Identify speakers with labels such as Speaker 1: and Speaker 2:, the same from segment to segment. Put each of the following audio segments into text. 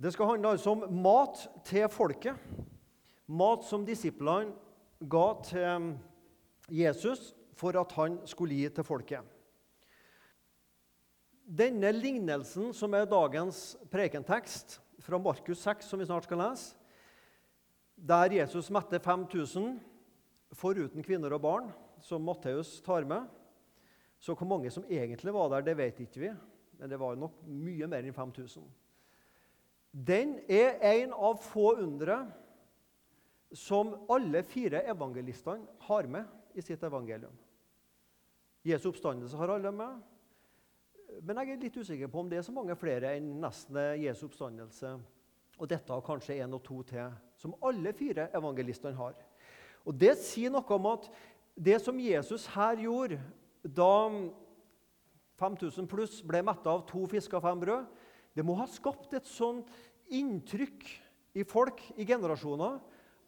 Speaker 1: Det skal handle altså om mat til folket. Mat som disiplene ga til Jesus for at han skulle gi til folket. Denne lignelsen, som er dagens prekentekst fra Markus 6, som vi snart skal lese, der Jesus metter 5000 foruten kvinner og barn, som Matteus tar med Så hvor mange som egentlig var der, det vet ikke vi, men det var nok mye mer enn 5000. Den er en av få undre som alle fire evangelistene har med i sitt evangelium. Jesu oppstandelse har alle med. Men jeg er litt usikker på om det er så mange flere enn nesten Jesu oppstandelse og dette har kanskje en og to til, som alle fire evangelistene har. Og Det sier noe om at det som Jesus her gjorde da 5000 pluss ble metta av to fisker og fem brød, det må ha skapt et sånt inntrykk i folk i generasjoner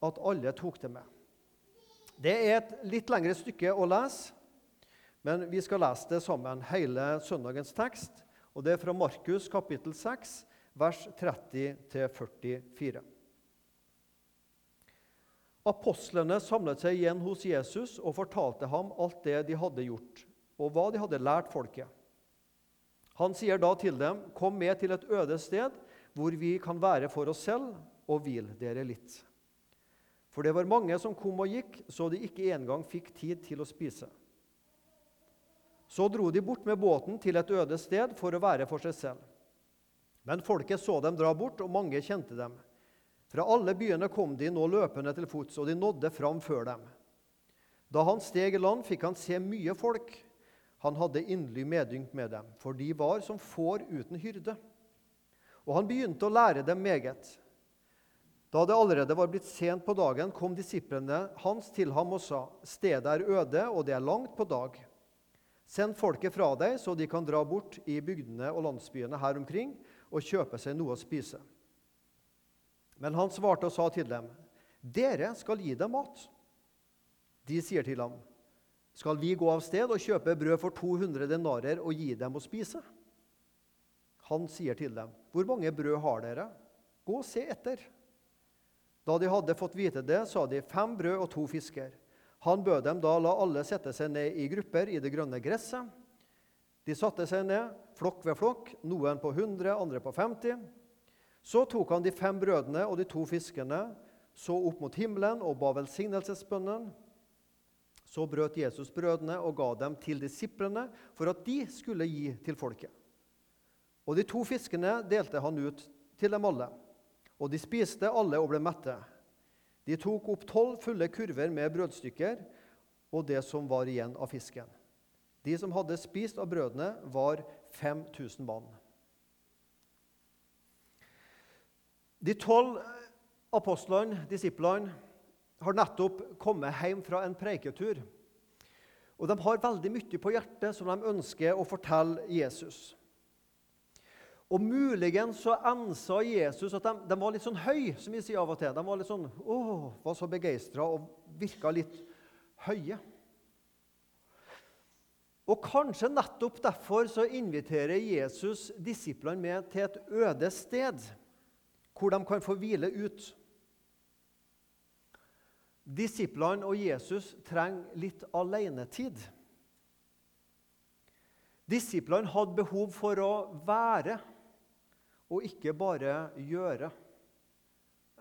Speaker 1: at alle tok det med. Det er et litt lengre stykke å lese, men vi skal lese det sammen, hele søndagens tekst. og Det er fra Markus kapittel 6, vers 30-44. Apostlene samlet seg igjen hos Jesus og fortalte ham alt det de hadde gjort, og hva de hadde lært folket. Han sier da til dem, 'Kom med til et øde sted, hvor vi kan være for oss selv, og hvile dere litt.' For det var mange som kom og gikk, så de ikke engang fikk tid til å spise. Så dro de bort med båten til et øde sted for å være for seg selv. Men folket så dem dra bort, og mange kjente dem. Fra alle byene kom de nå løpende til fots, og de nådde fram før dem. Da han steg i land, fikk han se mye folk. Han hadde inderlig medynk med dem, for de var som får uten hyrde. Og han begynte å lære dem meget. Da det allerede var blitt sent på dagen, kom disiplene hans til ham og sa:" Stedet er øde, og det er langt på dag. Send folket fra deg, så de kan dra bort i bygdene og landsbyene her omkring og kjøpe seg noe å spise. Men han svarte og sa til dem, 'Dere skal gi dem mat.' De sier til ham, 'Skal vi gå av sted og kjøpe brød for 200 denarer og gi dem å spise?' Han sier til dem, 'Hvor mange brød har dere? Gå og se etter.' Da de hadde fått vite det, sa de, 'Fem brød og to fisker.' Han bød dem da la alle sette seg ned i grupper i det grønne gresset. De satte seg ned, flokk ved flokk, noen på 100, andre på 50. Så tok han de fem brødene og de to fiskene, så opp mot himmelen og ba velsignelsesbønnen. Så brøt Jesus brødene og ga dem til disiplene for at de skulle gi til folket. Og de to fiskene delte han ut til dem alle. Og de spiste alle og ble mette. De tok opp tolv fulle kurver med brødstykker og det som var igjen av fisken. De som hadde spist av brødene, var 5000 mann. De tolv apostlene, disiplene, har nettopp kommet hjem fra en preiketur. Og De har veldig mye på hjertet som de ønsker å fortelle Jesus. Og Muligens så ensa Jesus at de, de, var litt sånn høy, som vi sier av og til. De var litt sånn, åh, var så begeistra og virka litt høye. Og Kanskje nettopp derfor så inviterer Jesus disiplene med til et øde sted, hvor de kan få hvile ut. Disiplene og Jesus trenger litt alenetid. Disiplene hadde behov for å være og ikke bare gjøre.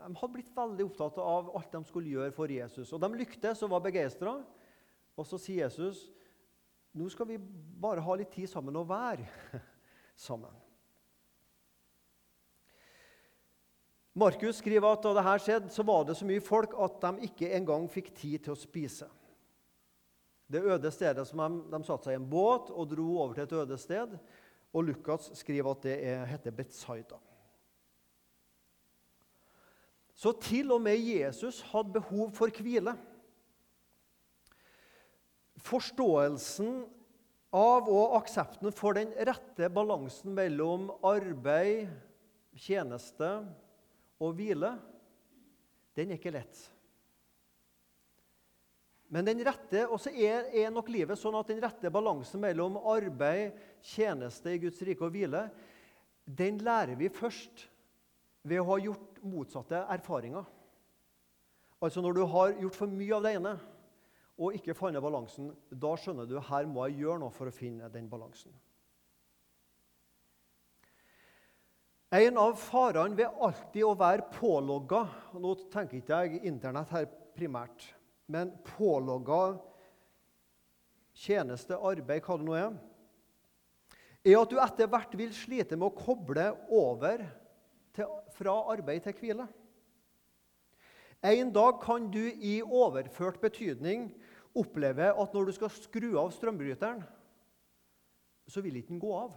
Speaker 1: De hadde blitt veldig opptatt av alt de skulle gjøre for Jesus. Og De lyktes og var begeistra. Og så sier Jesus nå skal vi bare ha litt tid sammen og være sammen. Markus skriver at da dette skjedde, så var det så mye folk at de ikke engang fikk tid til å spise. Det øde stedet som de, de satte seg i en båt og dro over til et øde sted. Og Lukas skriver at det er, heter Betzaida. Så til og med Jesus hadde behov for hvile. Forståelsen av og aksepten for den rette balansen mellom arbeid, tjeneste og hvile, den er ikke lett. Men den rette, også er, er nok livet sånn at den rette balansen mellom arbeid, tjeneste i Guds rike og hvile, den lærer vi først ved å ha gjort motsatte erfaringer. Altså Når du har gjort for mye av det ene og ikke funnet balansen, da skjønner du her må jeg gjøre noe for å finne den balansen. En av farene ved alltid å være pålogga Nå tenker ikke jeg Internett her primært, men pålogga tjeneste, arbeid, hva det nå er, er at du etter hvert vil slite med å koble over til, fra arbeid til hvile. En dag kan du i overført betydning oppleve at når du skal skru av strømbryteren, så vil ikke den gå av.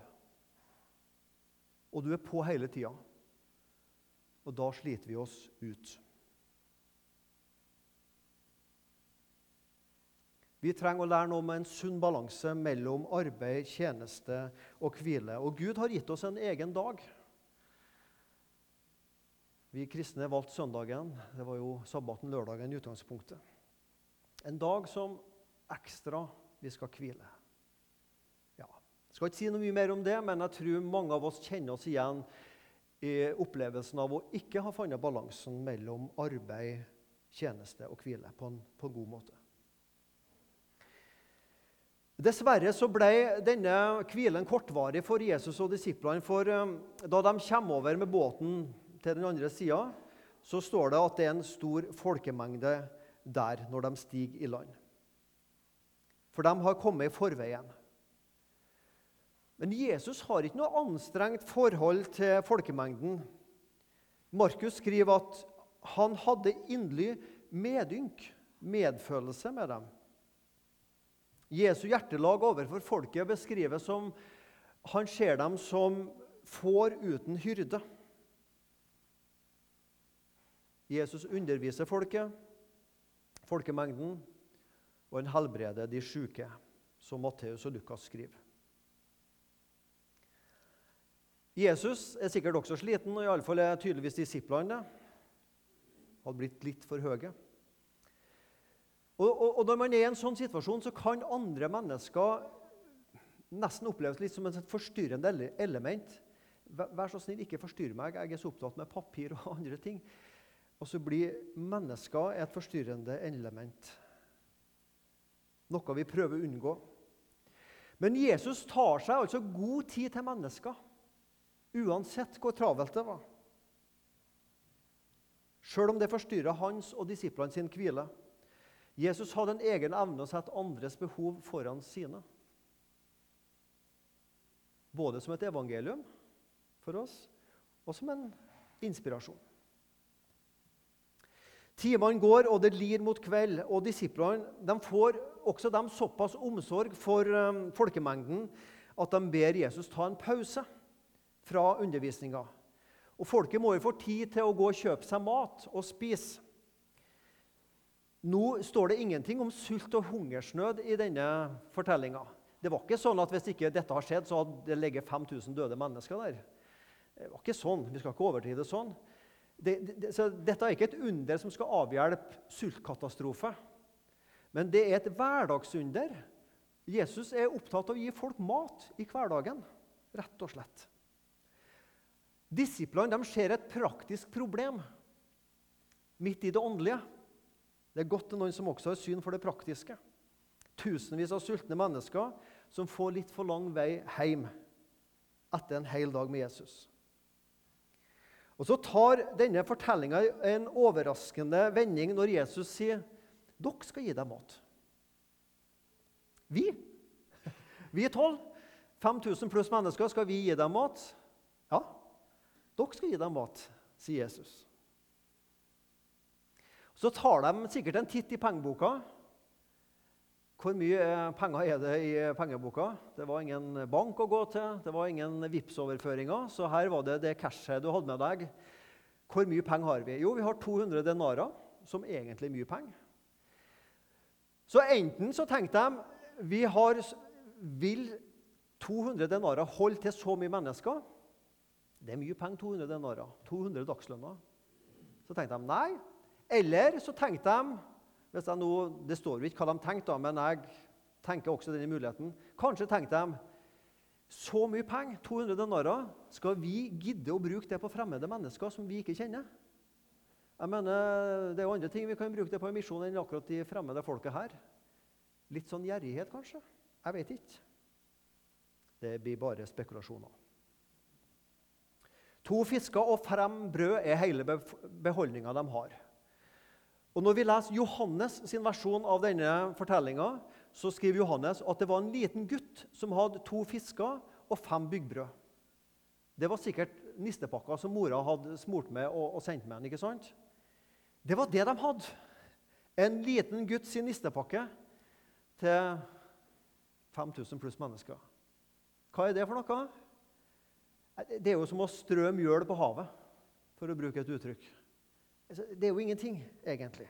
Speaker 1: Og du er på hele tida. Og da sliter vi oss ut. Vi trenger å lære noe om en sunn balanse mellom arbeid, tjeneste og hvile. Og Gud har gitt oss en egen dag. Vi kristne valgte søndagen. Det var jo sabbaten lørdagen i utgangspunktet. En dag som ekstra vi skal hvile. Ja, Jeg skal ikke si noe mye mer om det, men jeg tror mange av oss kjenner oss igjen i opplevelsen av å ikke ha funnet balansen mellom arbeid, tjeneste og hvile på en, på en god måte. Dessverre så ble denne hvilen kortvarig for Jesus og disiplene. For um, da de kommer over med båten til den andre sida, så står det at det er en stor folkemengde der når de stiger i land. For de har kommet i forveien. Men Jesus har ikke noe anstrengt forhold til folkemengden. Markus skriver at han hadde inderlig medynk, medfølelse med dem. Jesu hjertelag overfor folket beskrives som han ser dem som får uten hyrde. Jesus underviser folket, folkemengden, og han helbreder de syke, som Matteus og Lukas skriver. Jesus er sikkert også sliten, og iallfall er tydeligvis disiplene det. Hadde blitt litt for høye. Og, og, og, Når man er i en sånn situasjon, så kan andre mennesker nesten oppleves litt som et forstyrrende element. Vær så snill, ikke forstyrr meg, jeg er så opptatt med papir og andre ting. Og så blir mennesker et forstyrrende element. Noe vi prøver å unngå. Men Jesus tar seg altså god tid til mennesker, uansett hvor travelt det var. Sjøl om det forstyrrer hans og disiplene sin hvile. Jesus hadde en egen evne å sette andres behov foran sine. Både som et evangelium for oss og som en inspirasjon. Timene går, og det lir mot kveld. og Disiplene får også dem såpass omsorg for um, folkemengden at de ber Jesus ta en pause fra undervisninga. Folket må jo få tid til å gå og kjøpe seg mat og spise. Nå står det ingenting om sult og hungersnød i denne fortellinga. Det var ikke sånn at hvis ikke dette har skjedd, så hadde det ligget 5000 døde mennesker der. Det var ikke sånn. Vi skal ikke overdrive det sånn. Det, det, så dette er ikke et under som skal avhjelpe sultkatastrofe. Men det er et hverdagsunder. Jesus er opptatt av å gi folk mat i hverdagen, rett og slett. Disiplene ser et praktisk problem midt i det åndelige. Det er godt til noen som også har syn for det praktiske. Tusenvis av sultne mennesker som får litt for lang vei hjem etter en hel dag med Jesus. Og Så tar denne fortellinga en overraskende vending når Jesus sier dere skal gi dem mat. Vi? Vi tolv? 5000 pluss mennesker, skal vi gi dem mat? Ja, dere skal gi dem mat, sier Jesus. Så tar de sikkert en titt i pengeboka. Hvor mye penger er det i pengeboka? Det var ingen bank å gå til, det var ingen Vipps-overføringer, så her var det det cashet du hadde med deg. Hvor mye penger har vi? Jo, vi har 200 denarer, som egentlig er mye penger. Så enten så tenkte de vi har, vil 200 denarer holde til så mye mennesker. Det er mye penger, 200 denarer. 200 dagslønner. Så tenkte de nei, eller så tenkte de jeg nå, Det står jo ikke hva de tenkte, men jeg tenker også denne muligheten. Kanskje tenkte de Så mye penger, 200 denarer, skal vi gidde å bruke det på fremmede mennesker som vi ikke kjenner? Jeg mener, Det er jo andre ting vi kan bruke det på i misjonen enn akkurat de fremmede folket her. Litt sånn gjerrighet, kanskje? Jeg vet ikke. Det blir bare spekulasjoner. To fisker og fem brød er hele beholdninga de har. Og Når vi leser Johannes sin versjon av denne fortellinga, så skriver Johannes at det var en liten gutt som hadde to fisker og fem byggbrød. Det var sikkert nistepakker som mora hadde smurt med og, og sendt med han, ikke sant? Det var det de hadde. En liten gutt sin nistepakke til 5000 pluss mennesker. Hva er det for noe? Det er jo som å strø mjøl på havet, for å bruke et uttrykk. Det er jo ingenting, egentlig.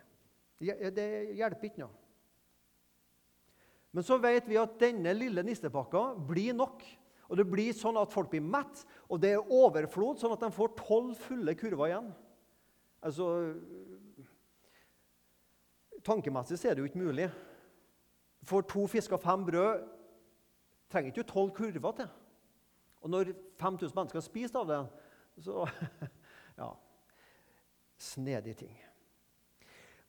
Speaker 1: Det hjelper ikke noe. Men så vet vi at denne lille nistepakka blir nok. Og det blir sånn at folk blir mett, og det er overflod, sånn at de får tolv fulle kurver igjen. Altså Tankemessig så er det jo ikke mulig. For to fisker og fem brød trenger ikke tolv kurver til. Og når 5000 mennesker har spist av det, så Ja. Snedige ting.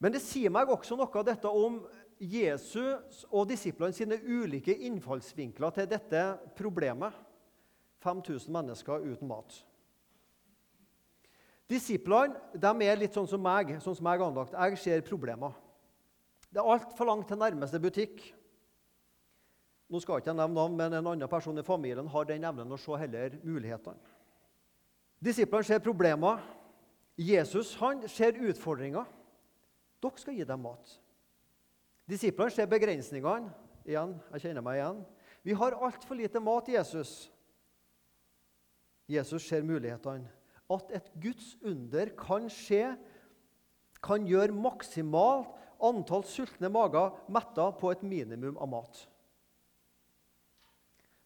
Speaker 1: Men det sier meg også noe av dette om Jesus og disiplene sine ulike innfallsvinkler til dette problemet. 5000 mennesker uten mat. Disiplene de er litt sånn som meg, sånn som jeg er anlagt. Jeg ser problemer. Det er altfor langt til nærmeste butikk. Nå skal jeg ikke nevne navn, men En annen person i familien har den evnen å se heller mulighetene. Disiplene ser problemer. Jesus han ser utfordringer. Dere skal gi dem mat. Disiplene ser begrensningene. Igjen, jeg kjenner meg igjen. Vi har altfor lite mat, Jesus. Jesus ser mulighetene. At et Guds under kan skje, kan gjøre maksimalt antall sultne mager metta på et minimum av mat.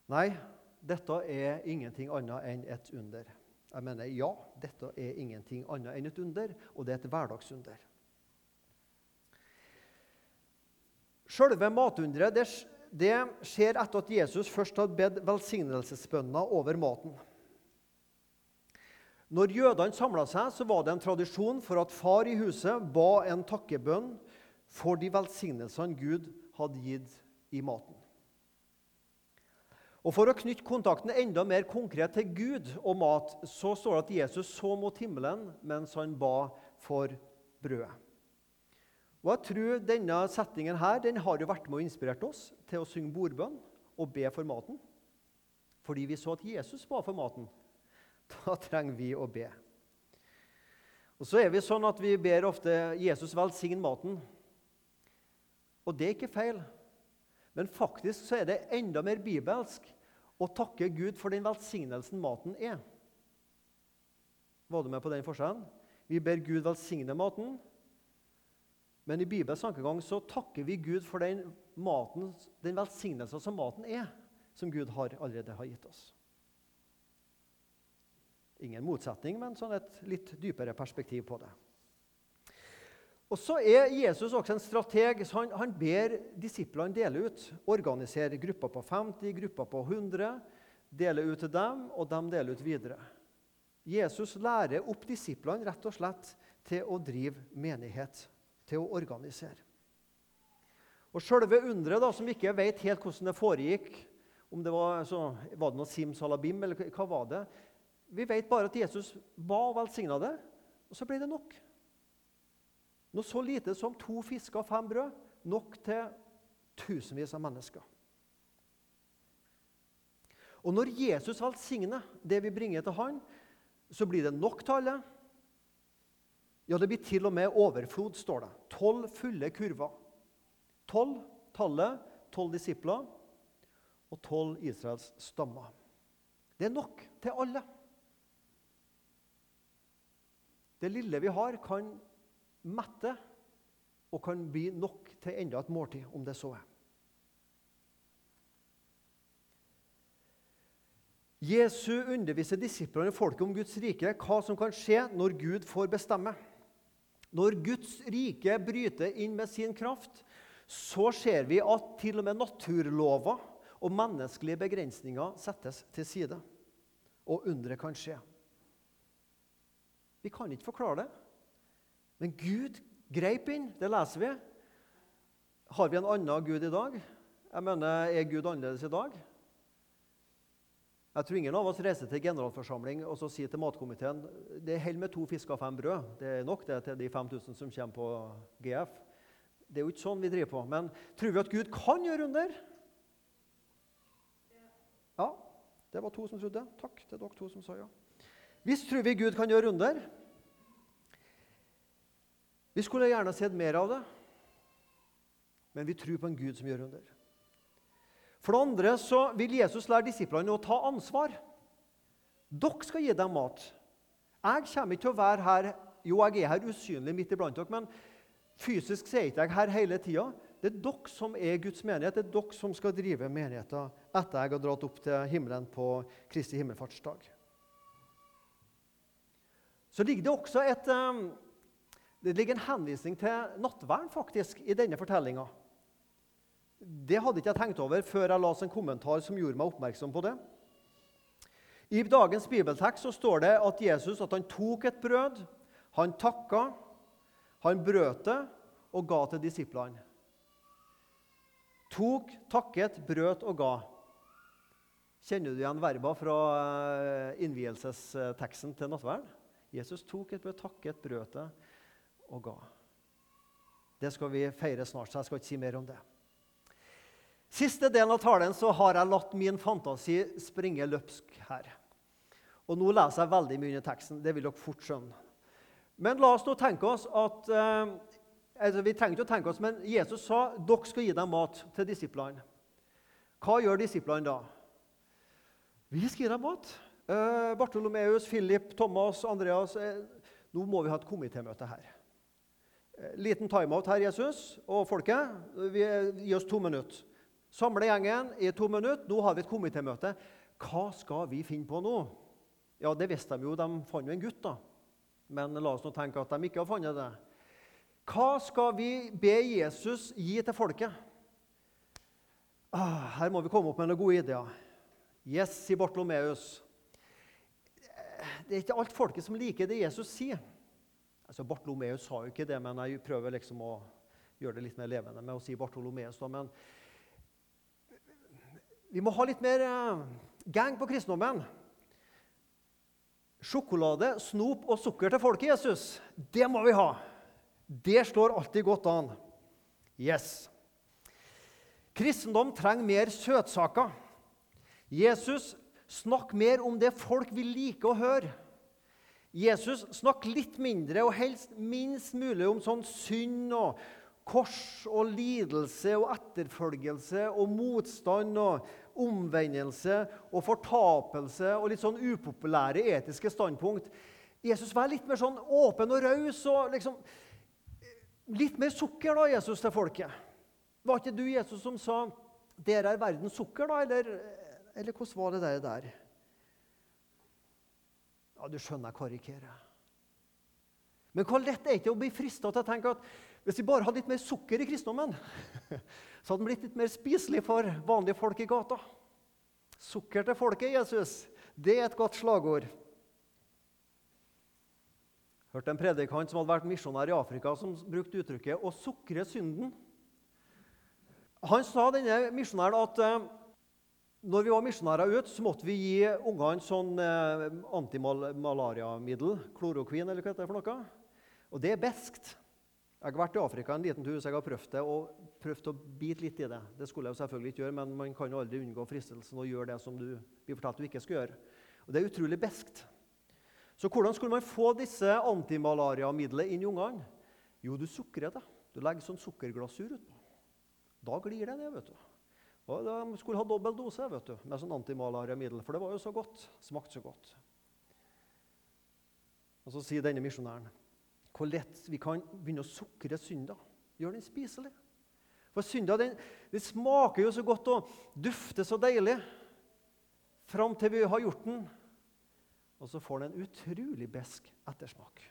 Speaker 1: Nei, dette er ingenting annet enn et under. Jeg mener, ja, dette er ingenting annet enn et under, og det er et hverdagsunder. Selve matunderet det, det skjer etter at Jesus først hadde bedt velsignelsesbønner over maten. Når jødene samla seg, så var det en tradisjon for at far i huset ba en takkebønn for de velsignelsene Gud hadde gitt i maten. Og For å knytte kontakten enda mer konkret til Gud og mat, så står det at Jesus så mot himmelen mens han ba for brødet. Og jeg tror Denne settingen her, den har jo vært med og inspirert oss til å synge bordbønn og be for maten. Fordi vi så at Jesus ba for maten. Da trenger vi å be. Og så er vi sånn at vi ber ofte 'Jesus velsign maten'. Og det er ikke feil. Men faktisk så er det enda mer bibelsk å takke Gud for den velsignelsen maten er. Var du med på den forskjellen? Vi ber Gud velsigne maten. Men i Bibels tankegang så takker vi Gud for den, maten, den velsignelsen som maten er, som Gud har allerede har gitt oss. Ingen motsetning, men sånn et litt dypere perspektiv på det. Og så er Jesus også en strateg. så Han, han ber disiplene dele ut. Organisere grupper på 50, grupper på 100. Dele ut til dem, og de deler ut videre. Jesus lærer opp disiplene rett og slett til å drive menighet, til å organisere. Og Selve underet, da, som ikke vet helt hvordan det foregikk, om det var, så, var det noe simsalabim, eller hva var det? Vi vet bare at Jesus ba og velsigna det, og så ble det nok. Noe så lite som to fisker og fem brød, nok til tusenvis av mennesker. Og når Jesus velsigner det vi bringer til han, så blir det nok til alle. Ja, det blir til og med overflod, står det. Tolv fulle kurver. Tolv tallet, tolv disipler og tolv Israels stammer. Det er nok til alle. Det lille vi har, kan mette og kan bli nok til enda et måltid, om det så er. Jesu underviser disiplene og folket om Guds rike, hva som kan skje når Gud får bestemme. Når Guds rike bryter inn med sin kraft, så ser vi at til og med naturlover og menneskelige begrensninger settes til side. Og underet kan skje. Vi kan ikke forklare det, men Gud greip inn. Det leser vi. Har vi en annen Gud i dag? Jeg mener, Er Gud annerledes i dag? Jeg tror ingen av oss reiser til generalforsamling og så sier til matkomiteen det holder med to fisker og fem brød. Det er nok det til de 5000 som kommer på GF. Det er jo ikke sånn vi driver på. Men tror vi at Gud kan gjøre under? Ja, det var to som trodde. Takk til dere to som sa ja. Hvis tror vi Gud kan gjøre under. Vi skulle gjerne sett mer av det, men vi tror på en Gud som gjør under. For det andre så vil Jesus lære disiplene å ta ansvar. Dere skal gi dem mat. Jeg kommer ikke til å være her Jo, jeg er her usynlig midt iblant dere, men fysisk er jeg ikke her hele tida. Det er dere som er Guds menighet. Det er dere som skal drive menigheten etter jeg har dratt opp til himmelen på Kristi himmelfartsdag. Så ligger det også et, eh, det ligger en henvisning til nattverden faktisk, i denne fortellinga. Det hadde ikke jeg tenkt over før jeg leste en kommentar som gjorde meg oppmerksom på det. I dagens bibeltekst så står det at Jesus at han tok et brød, han takka, han brøt det og ga til disiplene. Tok, takket, brøt og ga. Kjenner du igjen verba fra eh, innvielsesteksten til nattverden? Jesus tok et brød, takket, brøt det og ga. Det skal vi feire snart, så jeg skal ikke si mer om det. Siste delen av talen så har jeg latt min fantasi springe løpsk her. Og Nå leser jeg veldig mye i teksten. Det vil dere fort skjønne. Men la oss nå tenke oss at eh, altså Vi trenger ikke å tenke oss, men Jesus sa dere skal gi dem mat til disiplene. Hva gjør disiplene da? Vi skal gi dem mat. Eh, Bartolomeus, Philip, Thomas, Andreas eh, Nå må vi ha et komitémøte her. Eh, liten timeout her, Jesus og folket. Vi, gi oss to minutter. Samle gjengen i to minutter. Nå har vi et komitémøte. Hva skal vi finne på nå? Ja, det visste de jo. De fant jo en gutt, da. Men la oss nå tenke at de ikke har funnet det. Hva skal vi be Jesus gi til folket? Ah, her må vi komme opp med noen gode ideer. Yes, sier Bartolomeus. Det er ikke alt folket som liker det Jesus sier. Altså, Bartolomeus sa jo ikke det, men jeg prøver liksom å gjøre det litt mer levende med å si Bartolomeus. Da. Men vi må ha litt mer uh, gang på kristendommen. Sjokolade, snop og sukker til folket, Jesus, det må vi ha. Det slår alltid godt an. Yes. Kristendom trenger mer søtsaker. Jesus, snakk mer om det folk vil like å høre. Jesus, snakker litt mindre og helst minst mulig om sånn synd og kors og lidelse og etterfølgelse og motstand og omvendelse og fortapelse og litt sånn upopulære etiske standpunkt. Jesus var litt mer sånn åpen og raus og liksom Litt mer sukker, da, Jesus, til folket. Var ikke du Jesus som sa 'Dere er verdens sukker', da? Eller, eller hvordan var det der? der? Ja, Du skjønner jeg karikerer. Men hvor lett er det ikke å bli frista til å tenke at hvis vi bare hadde litt mer sukker i kristendommen, så hadde den blitt litt mer spiselig for vanlige folk i gata. Sukker til folket, Jesus, det er et godt slagord. Hørte en predikant som hadde vært misjonær i Afrika, som brukte uttrykket 'å sukre synden'. Han sa denne misjonæren at eh, når vi var misjonærer ute, så måtte vi gi ungene sånn eh, antimalariamiddel, Kloroquin, eller hva det er for noe. Og det er beskt. Jeg har vært i Afrika en liten tur, så jeg har prøvd det og prøvd å bite litt i det. Det skulle jeg jo selvfølgelig ikke gjøre, men man kan jo aldri unngå fristelsen å gjøre det som du blir fortalt du ikke skal gjøre. Og Det er utrolig beskt. Så hvordan skulle man få disse antimalariamidlene inn i ungene? Jo, du sukrer det. Du legger sånn sukkerglasur utpå. Da glir det ned. vet du. Og De skulle ha dobbel dose vet du, med sånn antimalariamiddel, for det var jo så godt. Smakte så godt. Og Så sier denne misjonæren hvor lett vi kan begynne å sukre synda. Gjør den spiselig. For synda den, den, smaker jo så godt og dufter så deilig fram til vi har gjort den. Og så får den en utrolig besk ettersmak.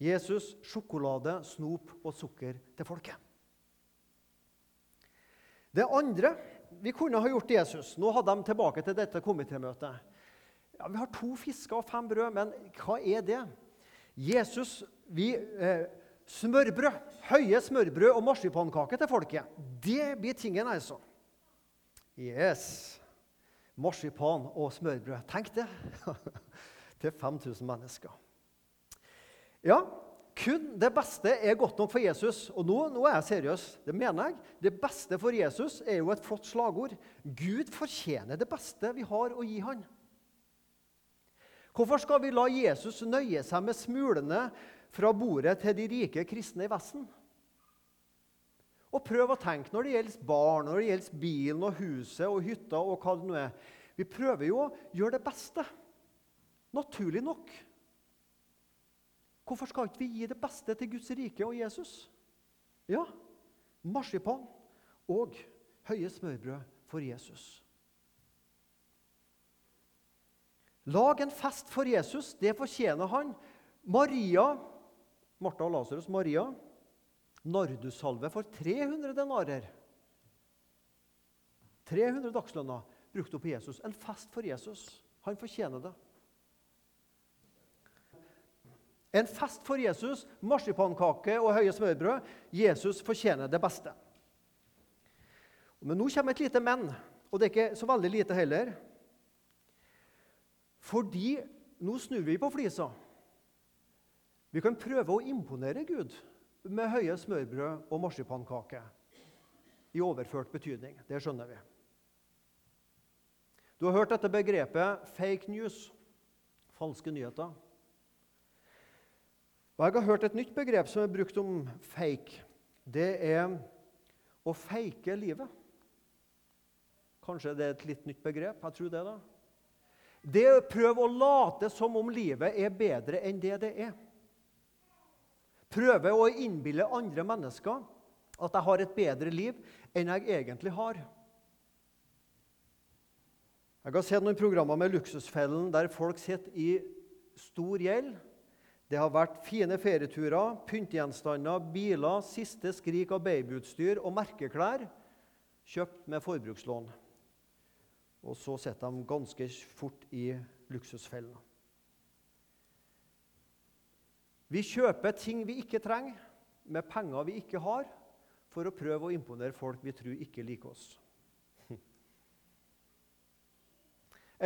Speaker 1: Jesus, sjokolade, snop og sukker til folket. Det andre vi kunne ha gjort Jesus Nå hadde de tilbake til dette komitémøtet. Ja, vi har to fisker og fem brød, men hva er det? Jesus vi, eh, Smørbrød. Høye smørbrød og marsipankake til folket. Det blir tingen, altså. Yes. Marsipan og smørbrød. Tenk det! til 5000 mennesker. Ja, kun det beste er godt nok for Jesus. Og nå, nå, er jeg seriøs. Det mener jeg. Det beste for Jesus er jo et flott slagord. Gud fortjener det beste vi har å gi han. Hvorfor skal vi la Jesus nøye seg med smulene fra bordet til de rike kristne i Vesten? Og prøv å tenke når det gjelder barn, når det gjelder bilen og huset og hytta og hva det nå er. Vi prøver jo å gjøre det beste. Naturlig nok. Hvorfor skal ikke vi gi det beste til Guds rike og Jesus? Ja, marsipan og høye smørbrød for Jesus. Lag en fest for Jesus. Det fortjener han. Maria, Martha og Lasarus, Maria, nardussalve for 300 denarer. 300 dagslønner brukte opp på Jesus. En fest for Jesus. Han fortjener det. En fest for Jesus, marsipankake og høye smørbrød. Jesus fortjener det beste. Men nå kommer et lite men, og det er ikke så veldig lite heller. Fordi nå snur vi på flisa. Vi kan prøve å imponere Gud med høye smørbrød og marsipankake. I overført betydning. Det skjønner vi. Du har hørt dette begrepet 'fake news', falske nyheter. Og Jeg har hørt et nytt begrep som er brukt om fake. Det er å fake livet. Kanskje det er et litt nytt begrep? Jeg tror det. da. Det er å prøve å late som om livet er bedre enn det det er. Prøve å innbille andre mennesker at jeg har et bedre liv enn jeg egentlig har. Jeg har sett noen programmer med Luksusfellen der folk sitter i stor gjeld det har vært fine ferieturer, pyntegjenstander, biler, siste skrik av babyutstyr og merkeklær kjøpt med forbrukslån. Og så sitter de ganske fort i luksusfellen. Vi kjøper ting vi ikke trenger, med penger vi ikke har, for å prøve å imponere folk vi tror ikke liker oss.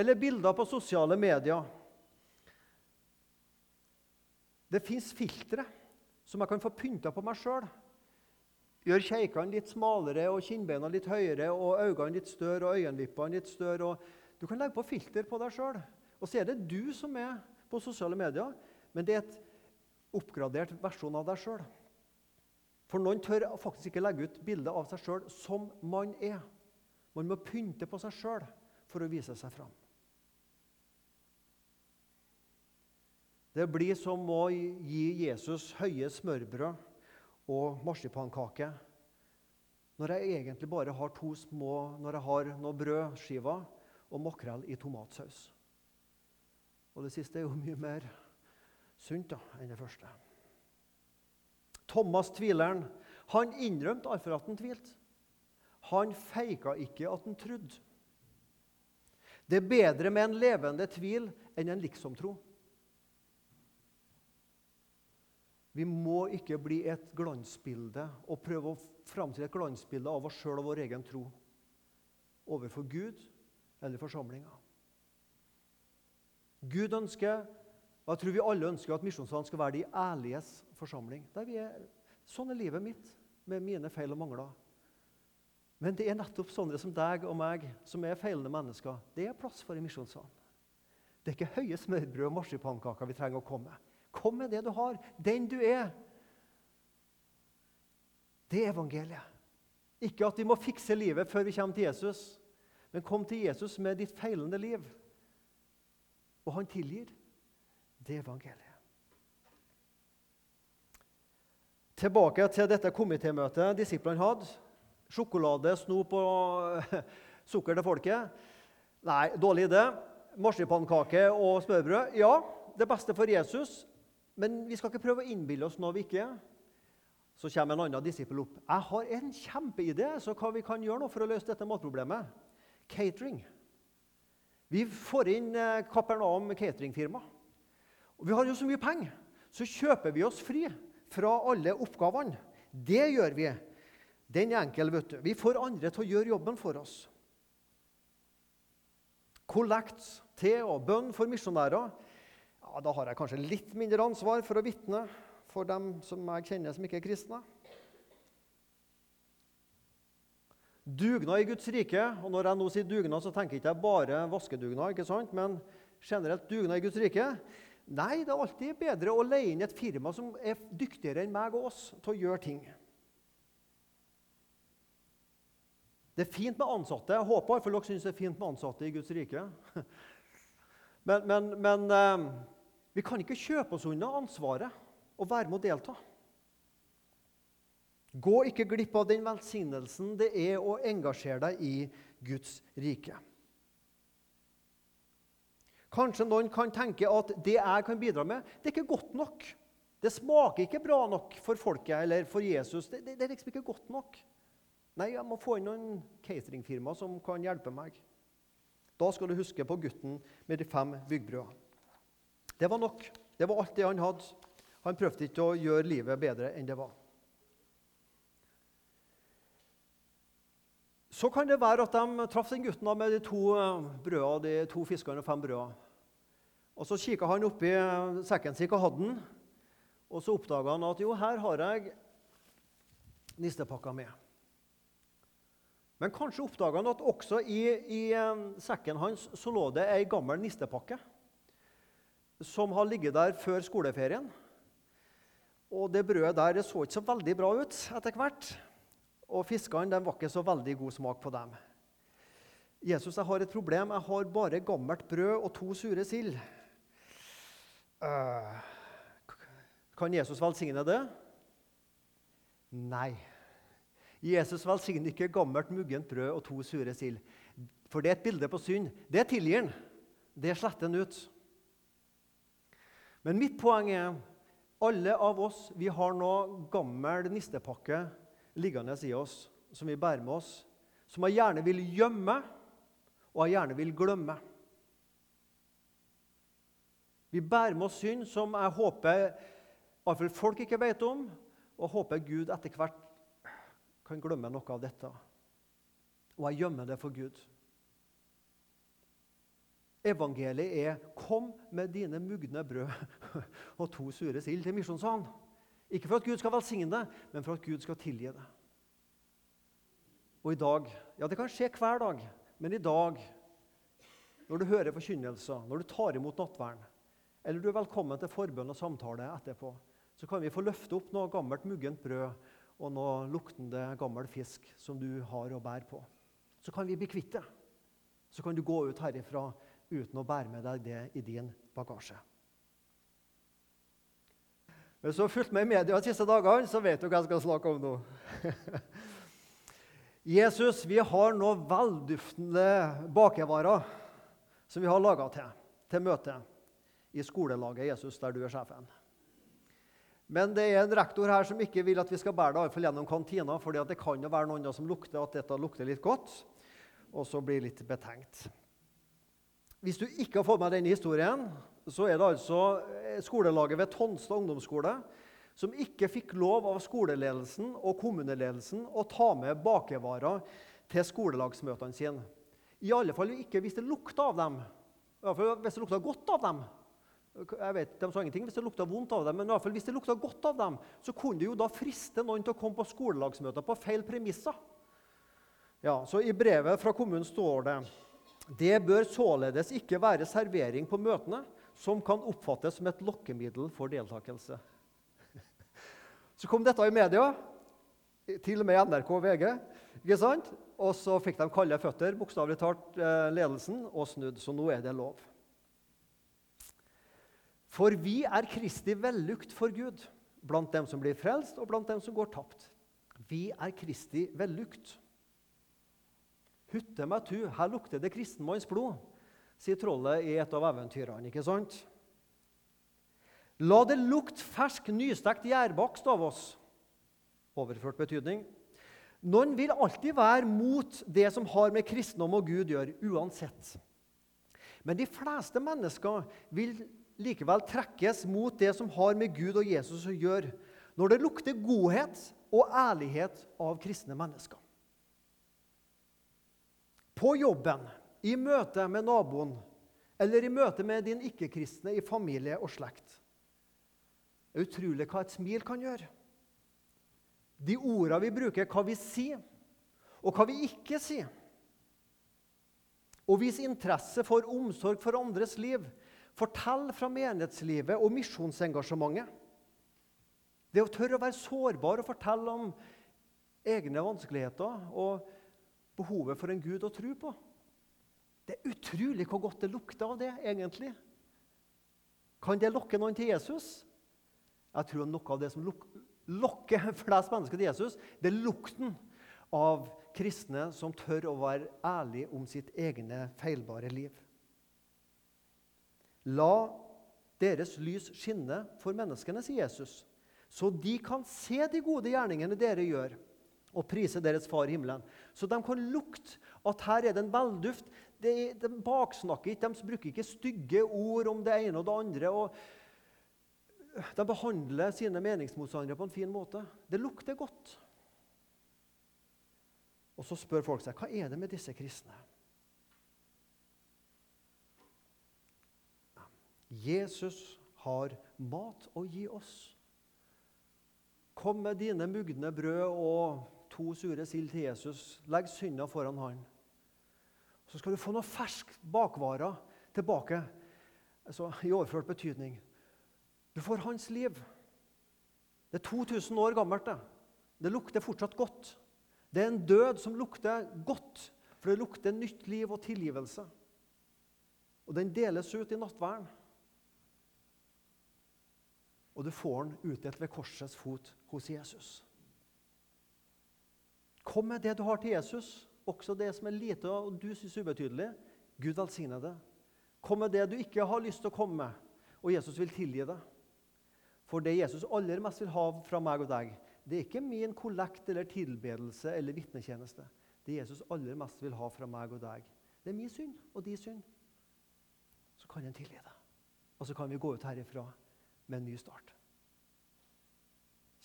Speaker 1: Eller bilder på sosiale medier det fins filtre som jeg kan få pynta på meg sjøl. Gjør keikene litt smalere og kinnbeina litt høyere og øynene litt større og øyenvippene litt større. du kan legge på filter på deg sjøl. Og så er det du som er på sosiale medier, men det er et oppgradert versjon av deg sjøl. For noen tør faktisk ikke legge ut bilde av seg sjøl som man er. Man må pynte på seg sjøl for å vise seg fram. Det blir som å gi Jesus høye smørbrød og marsipankake når jeg egentlig bare har to små når jeg har noen brødskiver og makrell i tomatsaus. Og det siste er jo mye mer sunt da, enn det første. Thomas tvileren han innrømte derfor at han tvilte. Han feika ikke at han trodde. Det er bedre med en levende tvil enn en liksomtro. Vi må ikke bli et glansbilde og prøve å framstille et glansbilde av oss sjøl og vår egen tro overfor Gud eller forsamlinga. Gud ønsker, og jeg tror vi alle ønsker, at Misjonssalen skal være de ærliges forsamling. Er, sånn er livet mitt, med mine feil og mangler. Men det er nettopp sånne som deg og meg, som er feilende mennesker, det er plass for i Misjonssalen. Det er ikke høye smørbrød og marsipankaker vi trenger å komme med. Kom med det du har, den du er. Det er evangeliet. Ikke at vi må fikse livet før vi kommer til Jesus, men kom til Jesus med ditt feilende liv. Og han tilgir. Det er evangeliet. Tilbake til dette komitémøtet disiplene hadde. Sjokolade, snop og sukker til folket. Nei, dårlig idé. Marsipankake og smørbrød. Ja, det beste for Jesus. Men vi skal ikke prøve å innbille oss noe vi ikke er. Så kommer en annen disippel opp. 'Jeg har en kjempeidé så hva vi kan gjøre nå for å løse dette matproblemet.' Catering. Vi får inn eh, Kapernaum cateringfirma. Og vi har jo så mye penger, så kjøper vi oss fri fra alle oppgavene. Det gjør vi. Den er enkel. vet du. Vi får andre til å gjøre jobben for oss. Kollekt, te og bønn for misjonærer. Ja, da har jeg kanskje litt mindre ansvar for å vitne for dem som jeg kjenner som ikke er kristne. Dugnad i Guds rike. og Når jeg nå sier dugnad, så tenker jeg ikke bare vaskedugnad, ikke sant? men generelt dugnad i Guds rike. Nei, det er alltid bedre å leie inn et firma som er dyktigere enn meg og oss til å gjøre ting. Det er fint med ansatte. Jeg håper iallfall dere syns det er fint med ansatte i Guds rike. Men, men, men eh, vi kan ikke kjøpe oss unna ansvaret og være med å delta. Gå ikke glipp av den velsignelsen det er å engasjere deg i Guds rike. Kanskje noen kan tenke at det jeg kan bidra med, det er ikke godt nok. Det smaker ikke bra nok for folket eller for Jesus. Det, det, det er liksom ikke godt nok. Nei, jeg må få inn noen cateringfirma som kan hjelpe meg. Da skal du huske på gutten med de fem byggbrødene. Det var nok. Det var alt det han hadde. Han prøvde ikke å gjøre livet bedre enn det var. Så kan det være at de traff den gutten med de to eh, brødene, de to fiskene og fem brødene. Og Så kikka han oppi sekken sin, hva hadde han? Og så oppdaga han at jo, her har jeg nistepakka med. Men kanskje oppdaga han at også i, i eh, sekken hans så lå det ei gammel nistepakke som har ligget der før skoleferien. Og det brødet der det så ikke så veldig bra ut etter hvert. Og fiskene var ikke så veldig god smak på dem. Jesus, jeg har et problem. Jeg har bare gammelt brød og to sure sild. Uh, kan Jesus velsigne det? Nei. Jesus velsigner ikke gammelt, muggent brød og to sure sild. For det er et bilde på synd. Det tilgir han. Det sletter han ut. Men mitt poeng er alle av oss vi har noe gammel nistepakke liggende i oss som vi bærer med oss, som jeg gjerne vil gjemme, og jeg gjerne vil glemme. Vi bærer med oss synd som jeg håper folk ikke vet om, og håper Gud etter hvert kan glemme noe av dette. Og jeg gjemmer det for Gud. Evangeliet er 'Kom med dine mugne brød og to sure sild til misjonssalen'. Ikke for at Gud skal velsigne det, men for at Gud skal tilgi det. Og i dag Ja, det kan skje hver dag, men i dag, når du hører forkynnelser, når du tar imot nattverden, eller du er velkommen til forbønn og samtale etterpå, så kan vi få løfte opp noe gammelt, muggent brød og noe luktende gammel fisk som du har å bære på. Så kan vi bli kvitt det. Så kan du gå ut herifra uten å bære med deg det i din bagasje. Hvis du har fulgt med i media de siste dagene, så vet du hva jeg skal snakke om nå. Jesus, vi har nå velduftende bakevarer som vi har laga til, til møte i skolelaget Jesus, der du er sjefen. Men det er en rektor her som ikke vil at vi skal bære det gjennom kantina, for det kan jo være noen som lukter at dette lukter litt godt, og så blir litt betenkt. Hvis du ikke har fått med denne historien, så er det altså eh, skolelaget ved Tonstad ungdomsskole som ikke fikk lov av skoleledelsen og kommuneledelsen å ta med bakevarer til skolelagsmøtene sine. I alle fall ikke hvis det lukta av dem. I alle fall hvis det lukta godt av dem. Jeg vet, De sa ingenting hvis det lukta vondt av dem, men i alle fall hvis det lukta godt av dem, så kunne det jo da friste noen til å komme på skolelagsmøter på feil premisser. Ja, så I brevet fra kommunen står det det bør således ikke være servering på møtene som kan oppfattes som et lokkemiddel for deltakelse. Så kom dette i media, til og med NRK og VG. ikke sant? Og så fikk de kalde føtter, bokstavelig talt, eh, ledelsen, og snudd. Så nå er det lov. For vi er Kristi vellukt for Gud, blant dem som blir frelst, og blant dem som går tapt. Vi er Kristi vellukt. Hutte meg tu, her lukter det kristenmanns blod, sier trollet i et av eventyrene. ikke sant? La det lukte fersk, nystekt gjærbakst av oss. overført betydning. Noen vil alltid være mot det som har med kristendom og Gud gjør, uansett. Men de fleste mennesker vil likevel trekkes mot det som har med Gud og Jesus å gjøre, når det lukter godhet og ærlighet av kristne mennesker. På jobben, i møte med naboen eller i møte med din ikke-kristne i familie og slekt. Det er utrolig hva et smil kan gjøre. De ordene vi bruker, hva vi sier, og hva vi ikke sier. Å vise interesse for omsorg for andres liv. Fortell fra menighetslivet og misjonsengasjementet. Det å tørre å være sårbar og fortelle om egne vanskeligheter og behovet for en Gud å tro på. Det er utrolig hvor godt det lukter av det, egentlig. Kan det lokke noen til Jesus? Jeg tror noe av det som lokker flest mennesker til Jesus, det er lukten av kristne som tør å være ærlige om sitt egne feilbare liv. La deres lys skinne for menneskene, sier Jesus, så de kan se de gode gjerningene dere gjør, og prise deres Far i himmelen. Så de kan lukte at her er det en velduft. De, de baksnakker ikke, de bruker ikke stygge ord om det ene og det andre. og De behandler sine meningsmotstandere på en fin måte. Det lukter godt. Og så spør folk seg hva er det med disse kristne. Jesus har mat å gi oss. Kom med dine mugne brød og to sure sild til Jesus. Legg synda foran han. Så skal du få noe fersk bakvarer tilbake altså, i overført betydning. Du får hans liv. Det er 2000 år gammelt. Det Det lukter fortsatt godt. Det er en død som lukter godt, for det lukter nytt liv og tilgivelse. Og den deles ut i nattverden. Og du får den utdelt ved korsets fot hos Jesus. Kom med det du har til Jesus, også det som er lite og du syns ubetydelig. Gud velsigne det. Kom med det du ikke har lyst til å komme med, og Jesus vil tilgi deg. For det Jesus aller mest vil ha fra meg og deg, det er ikke min kollekt eller tilbedelse eller vitnetjeneste. Det Jesus aller mest vil ha fra meg og deg, det er min synd og din synd. Så kan han tilgi deg. Og så kan vi gå ut herifra med en ny start.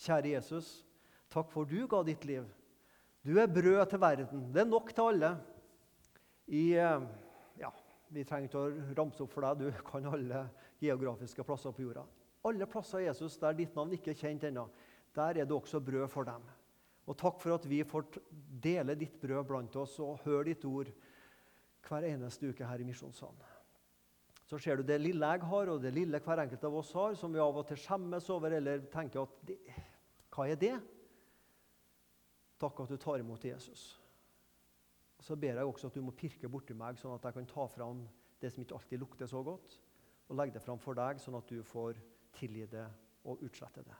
Speaker 1: Kjære Jesus, takk for du ga ditt liv. Du er brød til verden. Det er nok til alle. I, eh, ja, vi trenger ikke å ramse opp for deg, du kan alle geografiske plasser på jorda. Alle plasser Jesus der ditt navn ikke er kjent ennå. Der er det også brød for dem. Og takk for at vi får dele ditt brød blant oss og høre ditt ord hver eneste uke her i Misjonssalen. Så ser du det lille jeg har, og det lille hver enkelt av oss har, som vi av og til skjemmes over eller tenker at Hva er det? Takk at du tar imot Jesus. Så ber jeg også at du må pirke borti meg, sånn at jeg kan ta fram det som ikke alltid lukter så godt, og legge det fram for deg, sånn at du får tilgi det og utslette det.